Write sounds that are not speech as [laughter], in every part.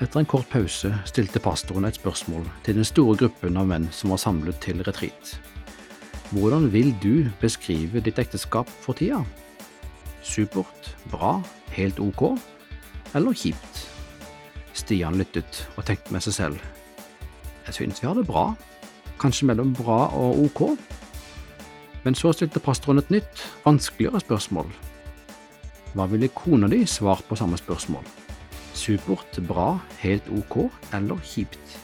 Etter en kort pause stilte pastoren et spørsmål til den store gruppen av menn som var samlet til retreat. Hvordan vil du beskrive ditt ekteskap for tida? Supert, bra, helt ok, eller kjipt? Stian lyttet og tenkte med seg selv. Jeg synes vi har det bra, kanskje mellom bra og ok. Men så stilte pastoren et nytt, vanskeligere spørsmål. Hva ville kona di svart på samme spørsmål? Supert, bra, helt ok eller kjipt.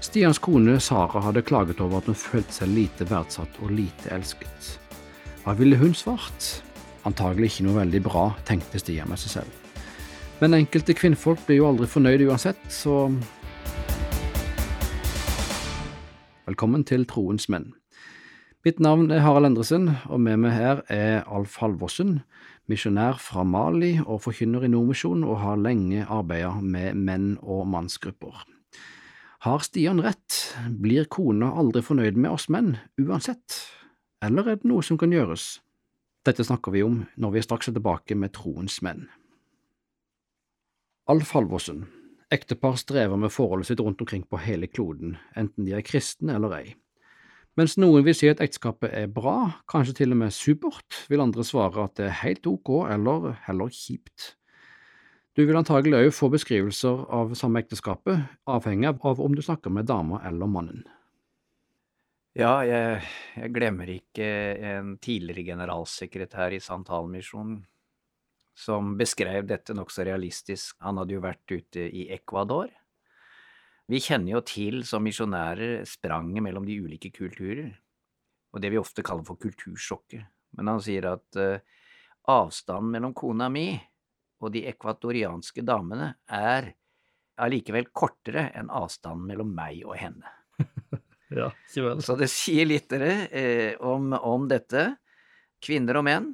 Stians kone Sara hadde klaget over at hun følte seg lite verdsatt og lite elsket. Hva ville hun svart? Antagelig ikke noe veldig bra, tenkte Stian med seg selv. Men enkelte kvinnfolk blir jo aldri fornøyde uansett, så Velkommen til Troens menn. Mitt navn er Harald Endresen, og med meg her er Alf Halvorsen, misjonær fra Mali og forkynner i Nordmisjonen og har lenge arbeidet med menn- og mannsgrupper. Har Stian rett, blir kona aldri fornøyd med oss menn, uansett, eller er det noe som kan gjøres? Dette snakker vi om når vi straks er tilbake med troens menn. Alf Halvorsen, ektepar strever med forholdet sitt rundt omkring på hele kloden, enten de er kristne eller ei. Mens noen vil si at ekteskapet er bra, kanskje til og med supert, vil andre svare at det er helt ok eller heller kjipt. Du vil antagelig òg få beskrivelser av samme ekteskapet, avhengig av om du snakker med dama eller mannen. Ja, jeg, jeg glemmer ikke en tidligere generalsekretær i Santalmisjonen som beskrev dette nokså realistisk. Han hadde jo vært ute i Ecuador vi kjenner jo til som misjonærer spranget mellom de ulike kulturer, og det vi ofte kaller for kultursjokket, men han sier at uh, avstanden mellom kona mi og de ekvatorianske damene er allikevel kortere enn avstanden mellom meg og henne. [laughs] ja, ikke vel. Så det sier litt dere, eh, om, om dette. Kvinner og menn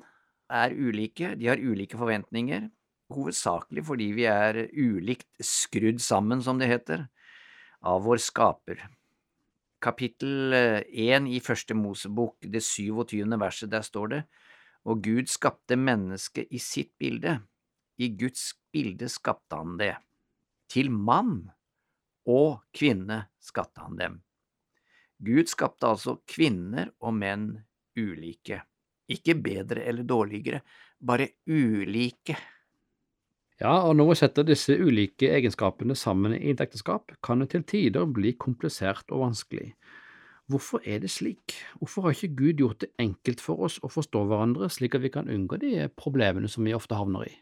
er ulike, de har ulike forventninger, hovedsakelig fordi vi er ulikt skrudd sammen, som det heter av vår skaper. Kapittel én eh, i Første Mosebok, det 27. verset, der står det, og Gud skapte mennesket i sitt bilde, i Guds bilde skapte han det. Til mann og kvinne skapte han dem. Gud skapte altså kvinner og menn ulike, ikke bedre eller dårligere, bare ulike. Ja, og når vi setter disse ulike egenskapene sammen i et ekteskap, kan det til tider bli komplisert og vanskelig. Hvorfor er det slik? Hvorfor har ikke Gud gjort det enkelt for oss å forstå hverandre, slik at vi kan unngå de problemene som vi ofte havner i?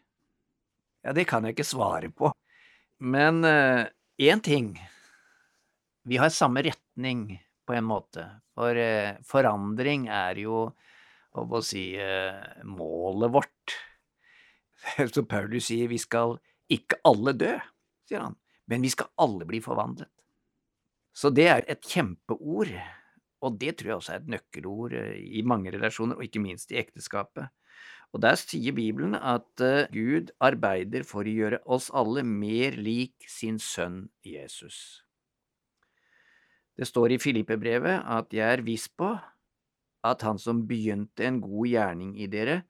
Ja, det kan jeg ikke svare på, men én uh, ting, vi har samme retning på en måte, for uh, forandring er jo, hva å si, uh, målet vårt. [laughs] Så Paulus sier vi skal ikke alle dø, sier han, men vi skal alle bli forvandlet. Så det er et kjempeord, og det tror jeg også er et nøkkelord eh, i mange relasjoner, og ikke minst i ekteskapet. Og der sier Bibelen at uh, Gud arbeider for å gjøre oss alle mer lik sin sønn Jesus. Det står i Filippebrevet at jeg er viss på at han som begynte en god gjerning i dere,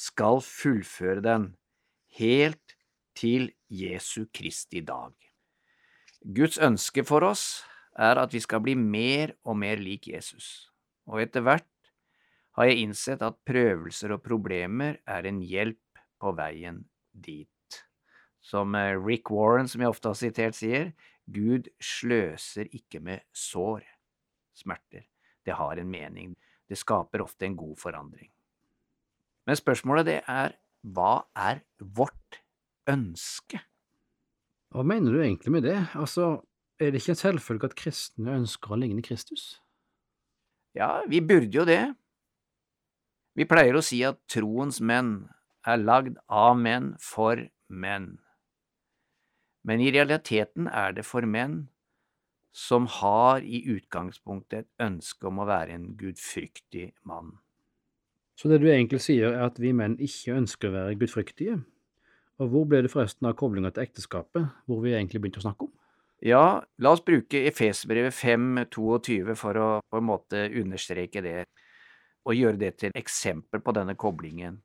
skal fullføre den, helt til Jesu Kristi dag. Guds ønske for oss er at vi skal bli mer og mer lik Jesus, og etter hvert har jeg innsett at prøvelser og problemer er en hjelp på veien dit. Som eh, Rick Warren, som jeg ofte har sitert, sier, Gud sløser ikke med sår, smerter. Det har en mening. Det skaper ofte en god forandring. Men spørsmålet det er hva er vårt ønske? Hva mener du egentlig med det? Altså, er det ikke en selvfølge at kristne ønsker å ligne Kristus? Ja, vi burde jo det. Vi pleier å si at troens menn er lagd av menn for menn. Men i realiteten er det for menn som har i utgangspunktet et ønske om å være en gudfryktig mann. Så det du egentlig sier, er at vi menn ikke ønsker å være gudfryktige? Og hvor ble det forresten av koblinga til ekteskapet, hvor vi egentlig begynte å snakke om? Ja, la oss bruke Efesbrevet 5.22 for å på en måte understreke det, og gjøre det til eksempel på denne koblingen.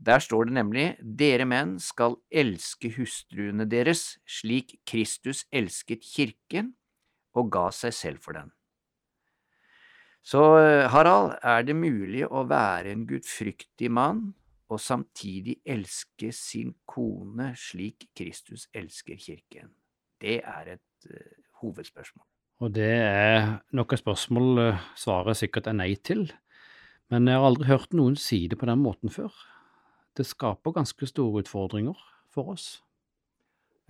Der står det nemlig dere menn skal elske hustruene deres slik Kristus elsket kirken og ga seg selv for den. Så Harald, er det mulig å være en gudfryktig mann og samtidig elske sin kone slik Kristus elsker kirken? Det er et uh, hovedspørsmål. Og det er noe spørsmål uh, svaret sikkert er nei til, men jeg har aldri hørt noen si det på den måten før. Det skaper ganske store utfordringer for oss.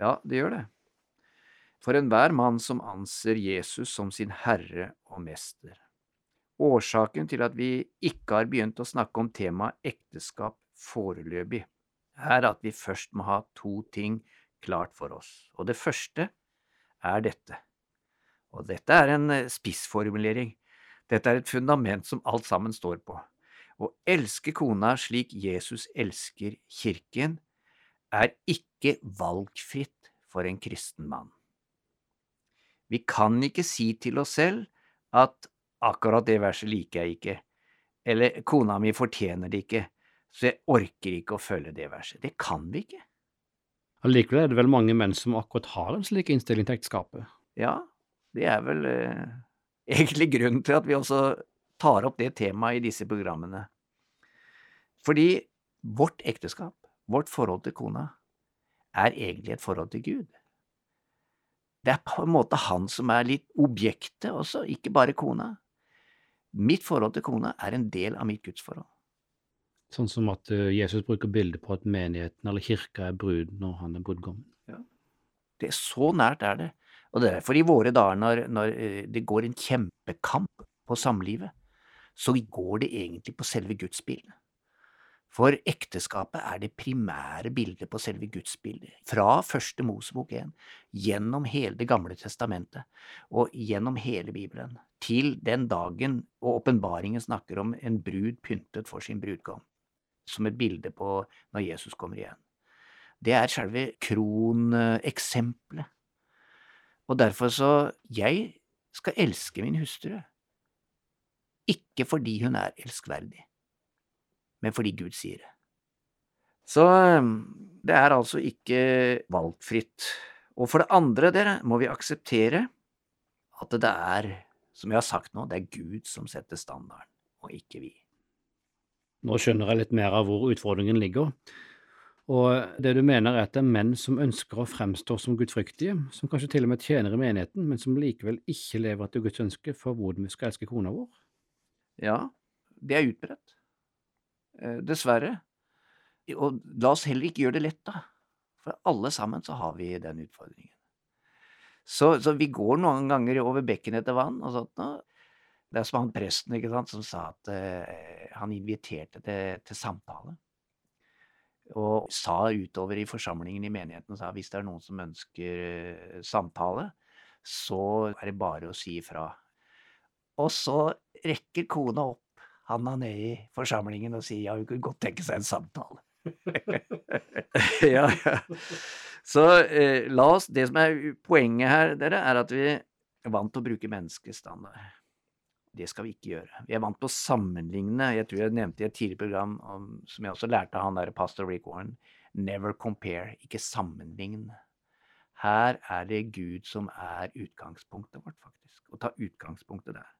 Ja, det gjør det. For enhver mann som anser Jesus som sin herre og mester. Årsaken til at vi ikke har begynt å snakke om temaet ekteskap foreløpig, er at vi først må ha to ting klart for oss. Og det første er dette. Og dette er en eh, spissformulering. Dette er et fundament som alt sammen står på. Å elske kona slik Jesus elsker kirken, er ikke valgfritt for en kristen mann. Vi kan ikke si til oss selv at akkurat det verset liker jeg ikke, eller kona mi fortjener det ikke, så jeg orker ikke å følge det verset. Det kan vi ikke. Allikevel er det vel mange menn som akkurat har en slik innstilling til ekteskapet? Ja, det er vel eh, [laughs] egentlig grunnen til at vi også tar opp det temaet i disse programmene. Fordi vårt ekteskap, vårt forhold til kona, er egentlig et forhold til Gud. Det er på en måte han som er litt objektet også, ikke bare kona. Mitt forhold til kona er en del av mitt gudsforhold. Sånn som at eh, Jesus bruker bildet på at menigheten eller kirka er brud når han er brudgommen. Ja. Det er så nært er det. Og det er derfor i våre dager, når, når eh, det går en kjempekamp på samlivet, så går det egentlig på selve gudsbildet. For ekteskapet er det primære bildet på selve gudsbildet, fra første Mosebok 1, gjennom hele Det gamle testamentet og gjennom hele Bibelen, til den dagen og åpenbaringen snakker om en brud pyntet for sin brudgom som et bilde på når Jesus kommer igjen. Det er selve kroneksempelet. Og derfor så Jeg skal elske min hustru. Ikke fordi hun er elskverdig, men fordi Gud sier det. Så det er altså ikke valgfritt. Og for det andre, dere, må vi akseptere at det er, som jeg har sagt nå, det er Gud som setter standarden, og ikke vi. Nå skjønner jeg litt mer av hvor utfordringen ligger. Og det du mener er at det er menn som ønsker å fremstå som gudfryktige, som kanskje til og med tjener i menigheten, men som likevel ikke lever etter Guds ønske for hvordan vi skal elske kona vår? Ja, det er utbredt. Eh, dessverre. Og la oss heller ikke gjøre det lett, da. For alle sammen så har vi den utfordringen. Så, så vi går noen ganger over bekken etter vann og sånt. noe. det er som han presten ikke sant, som sa at uh, han inviterte til, til, samtale. Og sa utover i forsamlingen i menigheten sa hvis det er noen som ønsker uh, samtale, så er det bare å si ifra. Og så rekker kona opp handa ned i forsamlingen og sier ja, hun kunne godt tenke seg en samtale. [laughs] ja, ja. [laughs] Så eh, la oss Det som er poenget her, dere, er at vi er vant til å bruke menneskestandard. Det skal vi ikke gjøre. Vi er vant til å sammenligne. Jeg tror jeg nevnte i et tidligere program, om, som jeg også lærte av han der pastor Rick Warren, never compare, ikke sammenlign. Her er det Gud som er utgangspunktet vårt, faktisk, Å ta utgangspunktet der.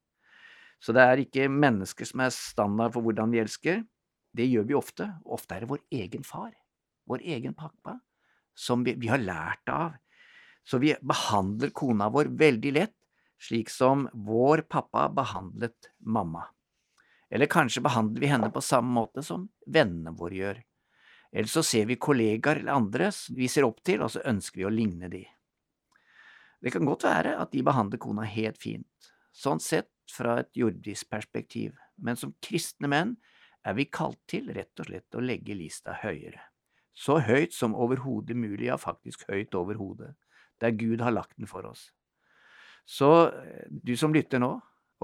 Så det er ikke mennesker som er standard for hvordan vi elsker. Det gjør vi ofte. Ofte er det vår egen far, vår egen pappa, som vi, vi har lært av. Så vi behandler kona vår veldig lett slik som vår pappa behandlet mamma. Eller kanskje behandler vi henne på samme måte som vennene våre gjør. Eller så ser vi kollegaer eller andre vi ser opp til, og så ønsker vi å ligne de. Det kan godt være at de behandler kona helt fint, sånn sett fra et jordisk perspektiv, men som kristne menn er vi kalt til rett og slett å legge lista høyere. Så høyt som overhodet mulig, ja, faktisk høyt over hodet, der Gud har lagt den for oss. Så eh, du som lytter nå,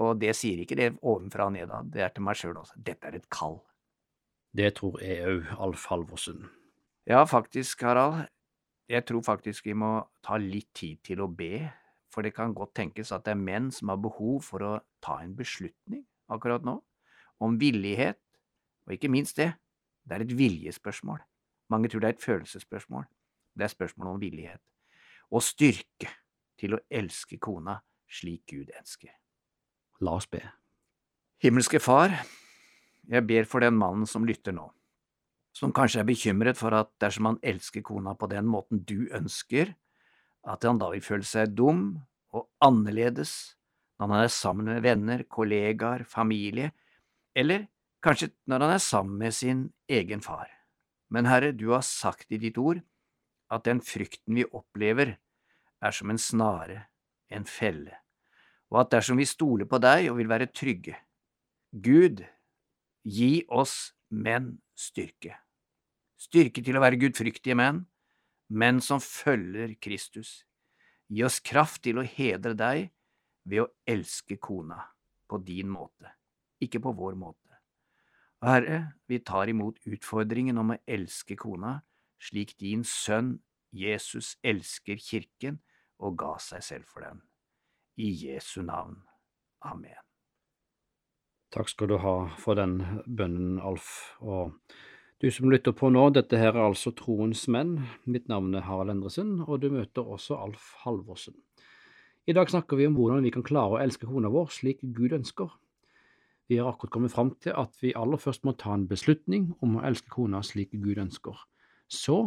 og det sier ikke det ovenfra og ned, det er til meg sjøl også, dette er et kall. Det tror jeg òg, Alf Halvorsen. Ja, faktisk, Harald. Jeg tror faktisk vi må ta litt tid til å be, for det kan godt tenkes at det er menn som har behov for å ta en beslutning akkurat nå, om villighet, og ikke minst det, Det er et viljespørsmål. Mange tror det er et følelsesspørsmål. Det er spørsmål om villighet. Og styrke til å elske kona slik Gud elsker. La oss be. Himmelske Far, jeg ber for den mannen som lytter nå, som kanskje er bekymret for at dersom han elsker kona på den måten du ønsker, at han da vil føle seg dum og annerledes når han er sammen med venner, kollegaer, familie, eller kanskje når han er sammen med sin egen far. Men Herre, du har sagt i ditt ord at den frykten vi opplever, er som en snare, en felle, og at dersom vi stoler på deg og vil være trygge, Gud, gi oss menn styrke, styrke til å være gudfryktige menn, menn som følger Kristus. Gi oss kraft til å hedre deg ved å elske kona på din måte, ikke på vår måte. Herre, vi tar imot utfordringen om å elske kona slik din sønn Jesus elsker kirken og ga seg selv for den. I Jesu navn. Amen. Takk skal du ha for den bønnen, Alf. Og du som lytter på nå, dette her er altså Troens menn. Mitt navn er Harald Endresen, og du møter også Alf Halvorsen. I dag snakker vi om hvordan vi kan klare å elske kona vår slik Gud ønsker. Vi har akkurat kommet fram til at vi aller først må ta en beslutning om å elske kona slik Gud ønsker. Så,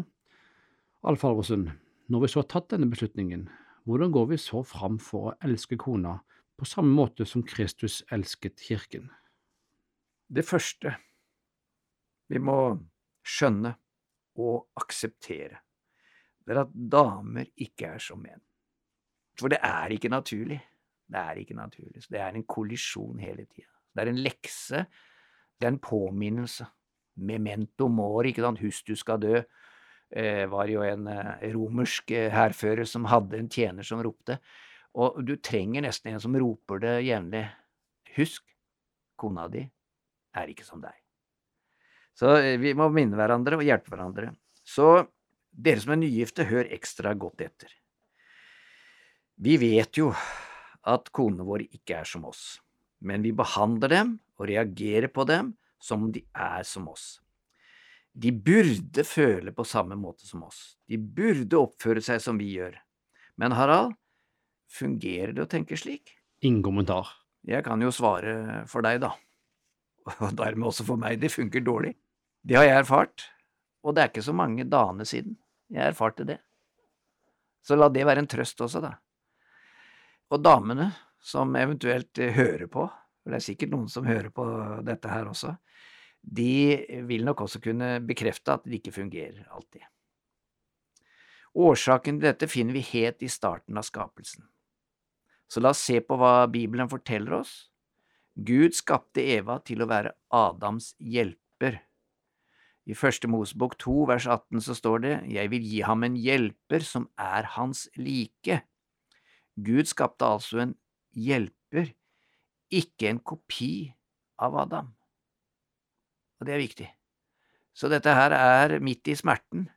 Alf Halvorsen, når vi så har tatt denne beslutningen, hvordan går vi så fram for å elske kona på samme måte som Kristus elsket kirken? Det første vi må skjønne og akseptere, det er at damer ikke er som menn. For det er ikke naturlig. Det er ikke naturlig. Så det er en kollisjon hele tida. Det er en lekse. Det er en påminnelse. Memento mori, ikke sant. Husk du skal dø. Eh, var jo en eh, romersk eh, hærfører som hadde en tjener som ropte. Og du trenger nesten en som roper det jevnlig. Husk, kona di er ikke som deg. Så eh, vi må minne hverandre og hjelpe hverandre. Så dere som er nygifte, hør ekstra godt etter. Vi vet jo at konene våre ikke er som oss, men vi behandler dem og reagerer på dem som om de er som oss. De burde føle på samme måte som oss, de burde oppføre seg som vi gjør. Men Harald, fungerer det å tenke slik? Ingen kommentar. Jeg kan jo svare for deg, da. Og dermed også for meg, det funker dårlig. Det har jeg erfart, og det er ikke så mange dagene siden jeg erfarte det. Så la det være en trøst også, da. Og damene som eventuelt eh, hører på, for det er sikkert noen som hører på dette her også, de vil nok også kunne bekrefte at det ikke fungerer alltid. Årsaken til dette finner vi helt i starten av skapelsen. Så la oss se på hva Bibelen forteller oss. Gud skapte Eva til å være Adams hjelper. I Første Mosebok 2 vers 18 så står det, Jeg vil gi ham en hjelper som er hans like. Gud skapte altså en hjelper, ikke en kopi av Adam. Og det er viktig. Så dette her er midt i smerten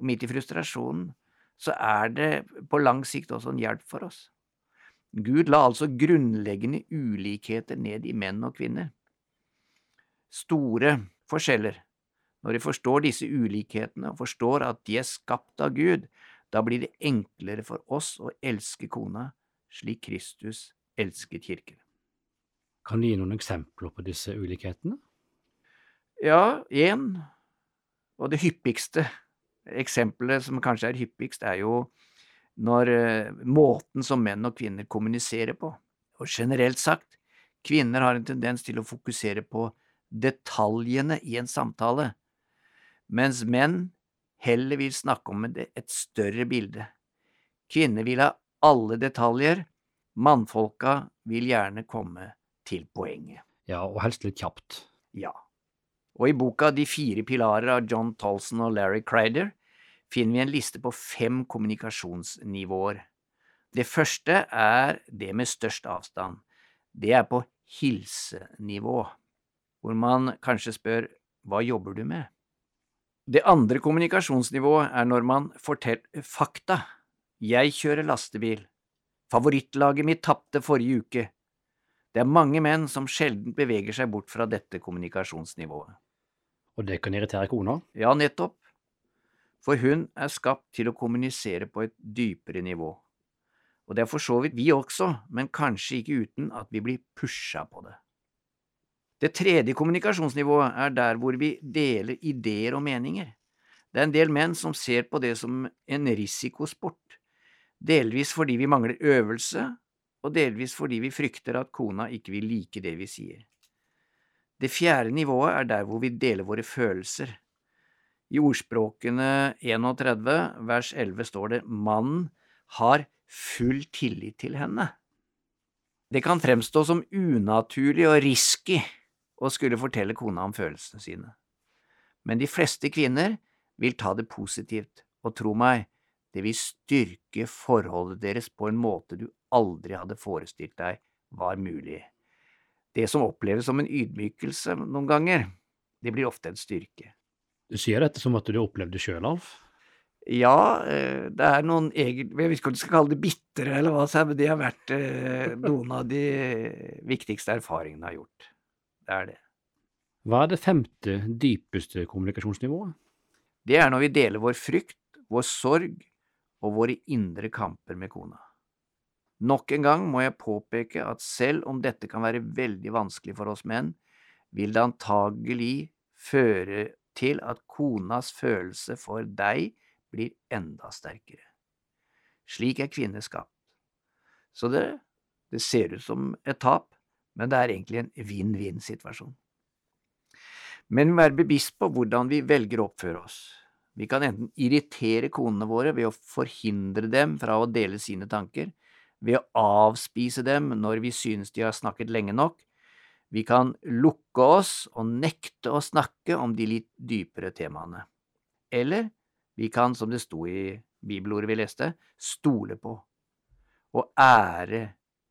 og midt i frustrasjonen, så er det på lang sikt også en hjelp for oss. Gud la altså grunnleggende ulikheter ned i menn og kvinner. Store forskjeller. Når de forstår disse ulikhetene og forstår at de er skapt av Gud, da blir det enklere for oss å elske kona slik Kristus elsker kirken. Kan du gi noen eksempler på disse ulikhetene? Ja, én, og det hyppigste eksempelet som kanskje er hyppigst, er jo når uh, måten som menn og kvinner kommuniserer på. Og generelt sagt, kvinner har en tendens til å fokusere på detaljene i en samtale, mens menn heller vil snakke om et større bilde. Kvinner vil ha alle detaljer, mannfolka vil gjerne komme til poenget. Ja, og helst litt kjapt. Ja. Og i boka De fire pilarer av John Tolson og Larry Crider finner vi en liste på fem kommunikasjonsnivåer. Det første er det med størst avstand. Det er på hilsenivå, hvor man kanskje spør hva jobber du med? Det andre kommunikasjonsnivået er når man forteller fakta. Jeg kjører lastebil. Favorittlaget mitt tapte forrige uke. Det er mange menn som sjelden beveger seg bort fra dette kommunikasjonsnivået. Og det kan irritere kona? Ja, nettopp. For hun er skapt til å kommunisere på et dypere nivå. Og det er for så vidt vi også, men kanskje ikke uten at vi blir pusha på det. Det tredje kommunikasjonsnivået er der hvor vi deler ideer og meninger. Det er en del menn som ser på det som en risikosport, delvis fordi vi mangler øvelse, og delvis fordi vi frykter at kona ikke vil like det vi sier. Det fjerde nivået er der hvor vi deler våre følelser. I ordspråkene 31 vers 11 står det mannen har full tillit til henne. Det kan fremstå som unaturlig og risky å skulle fortelle kona om følelsene sine, men de fleste kvinner vil ta det positivt, og tro meg, det vil styrke forholdet deres på en måte du aldri hadde forestilt deg var mulig. Det som oppleves som en ydmykelse noen ganger, det blir ofte en styrke. Du sier dette som at du opplevde sjøl, Alf? Ja, eh, det er noen egen Jeg vet ikke om du skal kalle det bitre eller hva, men det har vært eh, noen av de viktigste erfaringene jeg har gjort. Det er det. Hva er det femte, dypeste kommunikasjonsnivået? Det er når vi deler vår frykt, vår sorg og våre indre kamper med kona. Nok en gang må jeg påpeke at selv om dette kan være veldig vanskelig for oss menn, vil det antagelig føre til at konas følelse for deg blir enda sterkere. Slik er kvinner skapt. Så det, det ser ut som et tap, men det er egentlig en vinn-vinn-situasjon. Men være bevisst på hvordan vi velger å oppføre oss. Vi kan enten irritere konene våre ved å forhindre dem fra å dele sine tanker, ved å avspise dem når vi synes de har snakket lenge nok. Vi kan lukke oss og nekte å snakke om de litt dypere temaene. Eller vi kan, som det sto i bibelordet vi leste, stole på og ære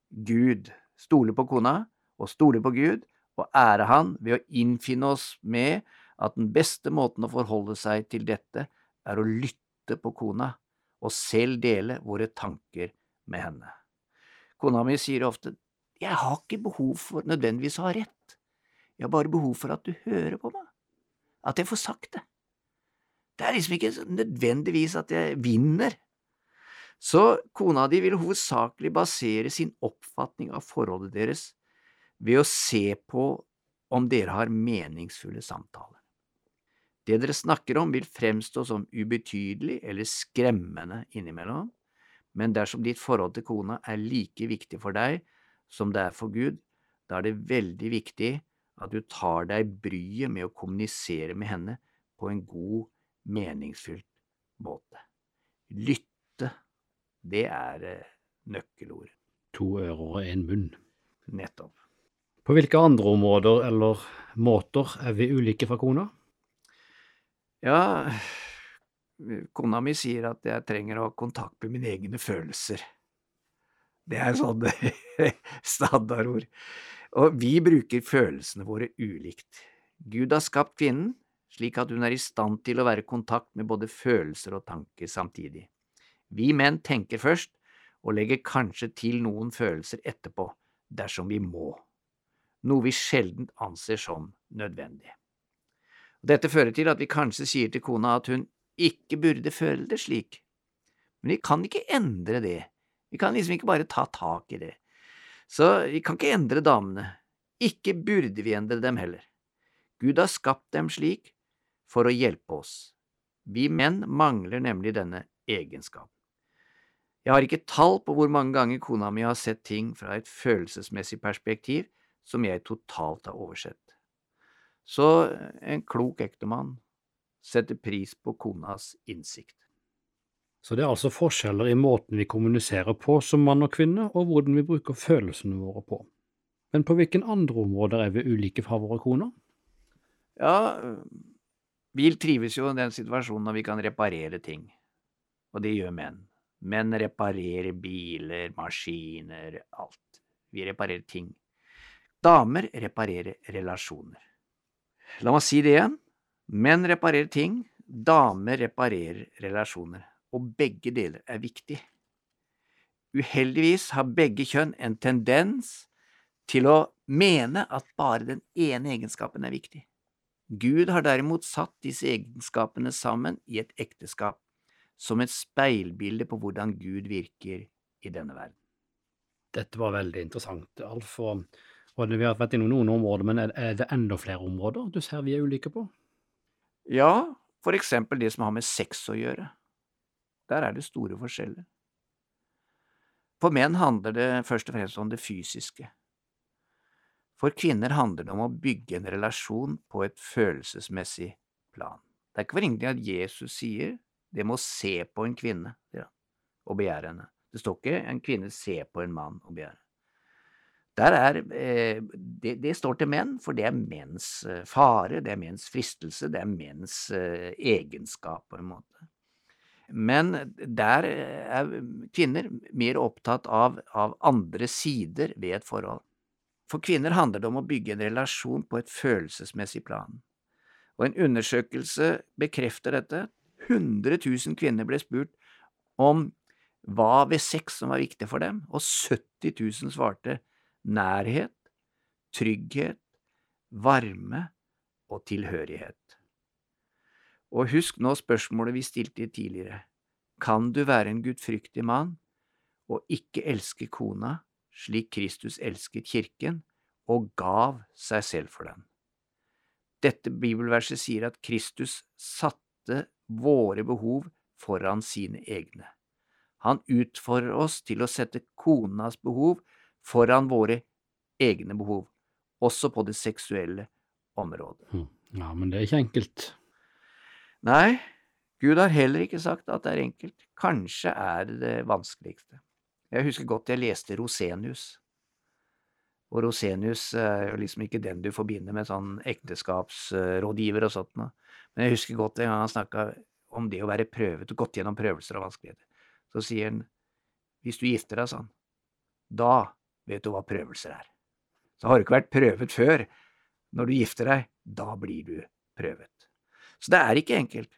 Gud. Stole på kona og stole på Gud og ære Han ved å innfinne oss med at den beste måten å forholde seg til dette er å lytte på kona og selv dele våre tanker med henne. Kona mi sier ofte jeg har ikke behov for nødvendigvis å ha rett, jeg har bare behov for at du hører på meg, at jeg får sagt det. Det er liksom ikke nødvendigvis at jeg vinner. Så kona di vil hovedsakelig basere sin oppfatning av forholdet deres ved å se på om dere har meningsfulle samtaler. Det dere snakker om vil fremstå som ubetydelig eller skremmende innimellom, men dersom ditt forhold til kona er like viktig for deg som det er for Gud, da er det veldig viktig at du tar deg bryet med å kommunisere med henne på en god, meningsfylt måte. Lytte, det er nøkkelord. nøkkelordet. To ører og én munn. Nettopp. På hvilke andre områder eller måter er vi ulike fra kona? Ja, [sighs] kona mi sier at jeg trenger å ha kontakt med mine egne følelser. Det er sånn [laughs] standardord. Og vi bruker følelsene våre ulikt. Gud har skapt kvinnen slik at hun er i stand til å være i kontakt med både følelser og tanker samtidig. Vi menn tenker først, og legger kanskje til noen følelser etterpå, dersom vi må, noe vi sjelden anser som nødvendig. Dette fører til at vi kanskje sier til kona at hun ikke burde føle det slik, men vi kan ikke endre det, vi kan liksom ikke bare ta tak i det. Så vi kan ikke endre damene, ikke burde vi endre dem heller. Gud har skapt dem slik for å hjelpe oss. Vi menn mangler nemlig denne egenskapen. Jeg har ikke tall på hvor mange ganger kona mi har sett ting fra et følelsesmessig perspektiv som jeg totalt har oversett. Så en klok ektemann setter pris på konas innsikt. Så det er altså forskjeller i måten vi kommuniserer på som mann og kvinne, og hvordan vi bruker følelsene våre på. Men på hvilke andre områder er vi ulike fra våre koner? Ja, vi trives jo i den situasjonen når vi kan reparere ting, og det gjør menn. Menn reparerer biler, maskiner, alt. Vi reparerer ting. Damer reparerer relasjoner. La meg si det igjen. Menn reparerer ting, damer reparerer relasjoner, og begge deler er viktig. Uheldigvis har begge kjønn en tendens til å mene at bare den ene egenskapen er viktig. Gud har derimot satt disse egenskapene sammen i et ekteskap, som et speilbilde på hvordan Gud virker i denne verden. Dette var veldig interessant, Alf. Og, og vi har vært innom noen områder, men er, det enda flere områder du ser vi er ulike på? Ja, for eksempel det som har med sex å gjøre. Der er det store forskjeller. For menn handler det først og fremst om det fysiske. For kvinner handler det om å bygge en relasjon på et følelsesmessig plan. Det er ikke for ingenting at Jesus sier det må se på en kvinne og begjære henne. Det står ikke en kvinne se på en mann og begjære. Er, eh, det, det, står til menn, for det er menns eh, fare, det er menns fristelse, det er menns eh, egenskap, på en måte. Men der er kvinner mer opptatt av, av andre sider ved et forhold. For kvinner handler det om å bygge en relasjon på et følelsesmessig plan. Og en undersøkelse bekrefter dette. 100 000 kvinner ble spurt om hva ved sex som var viktig for dem, og 70 000 svarte nærhet, trygghet, varme og tilhørighet. Og husk nå spørsmålet vi stilte tidligere, kan du være en gudfryktig mann og ikke elske kona slik Kristus elsket kirken og gav seg selv for den? Dette bibelverset sier at Kristus satte våre behov foran sine egne. Han utfordrer oss til å sette konas behov foran våre egne behov, også på det seksuelle området. Hm. Ja, men det er ikke enkelt. Nei, Gud har heller ikke sagt at det er enkelt. Kanskje er det det vanskeligste. Jeg husker godt jeg leste Rosenius. Og Rosenius er jo liksom ikke den du forbinder med sånn ekteskapsrådgiver og sånt noe. Men jeg husker godt en gang han snakka om det å være prøvet og gått gjennom prøvelser og vanskeligheter. Så sier han, hvis du gifter deg sånn, da vet du hva prøvelser er. Så har du ikke vært prøvet før. Når du gifter deg, da blir du prøvet. Så det er ikke enkelt.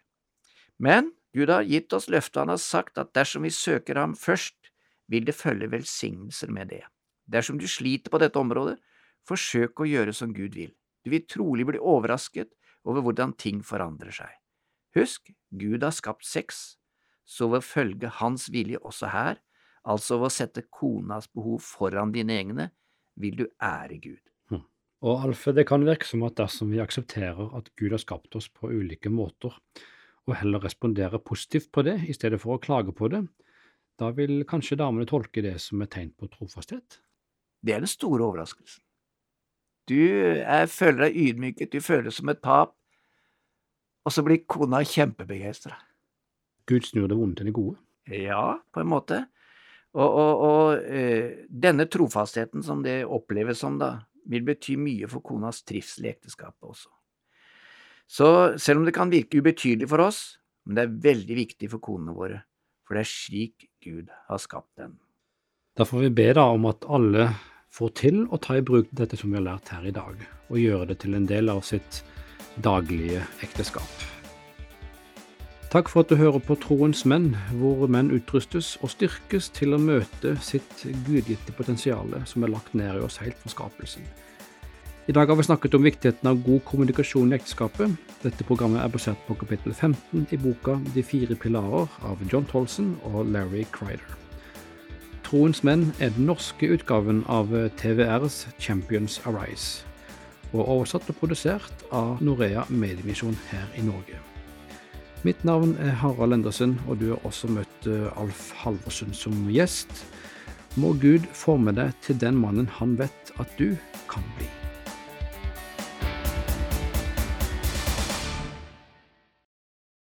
Men Gud har gitt oss løftet, han har sagt at dersom vi søker ham først, vil det følge velsignelser med det. Dersom du sliter på dette området, forsøk å gjøre som Gud vil. Du vil trolig bli overrasket over hvordan ting forandrer seg. Husk, Gud har skapt sex, så ved å følge Hans vilje også her, altså ved å sette konas behov foran dine egne, vil du ære Gud. Hm. Og Alfe, det kan virke som at dersom vi aksepterer at Gud har skapt oss på ulike måter, og heller responderer positivt på det i stedet for å klage på det, da vil kanskje damene tolke det som et tegn på trofasthet? Det er den store overraskelsen. Du er, føler deg ydmyket, du føler deg som et tap, og så blir kona kjempebegeistra. Gud snur det vonde til det gode? Ja, på en måte. Og, og, og eh, denne trofastheten som det oppleves som, da, vil bety mye for konas trivsel i ekteskapet også. Så selv om det kan virke ubetydelig for oss, men det er veldig viktig for konene våre, for det er slik Gud har skapt dem. Da får vi be da om at alle får til å ta i bruk dette som vi har lært her i dag, og gjøre det til en del av sitt daglige ekteskap. Takk for at du hører på Troens menn, hvor menn utrustes og styrkes til å møte sitt gudgitte potensial som er lagt ned i oss helt fra skapelsen. I dag har vi snakket om viktigheten av god kommunikasjon i ekteskapet. Dette programmet er basert på kapittel 15 i boka De fire pilarer av John Tolson og Larry Crider. Troens menn er den norske utgaven av TVRs Champions Arise og oversatt og produsert av Norea Mediemisjon her i Norge. Mitt navn er Harald Endresen, og du har også møtt eh, Alf Halvorsen som gjest. Må Gud forme deg til den mannen han vet at du kan bli.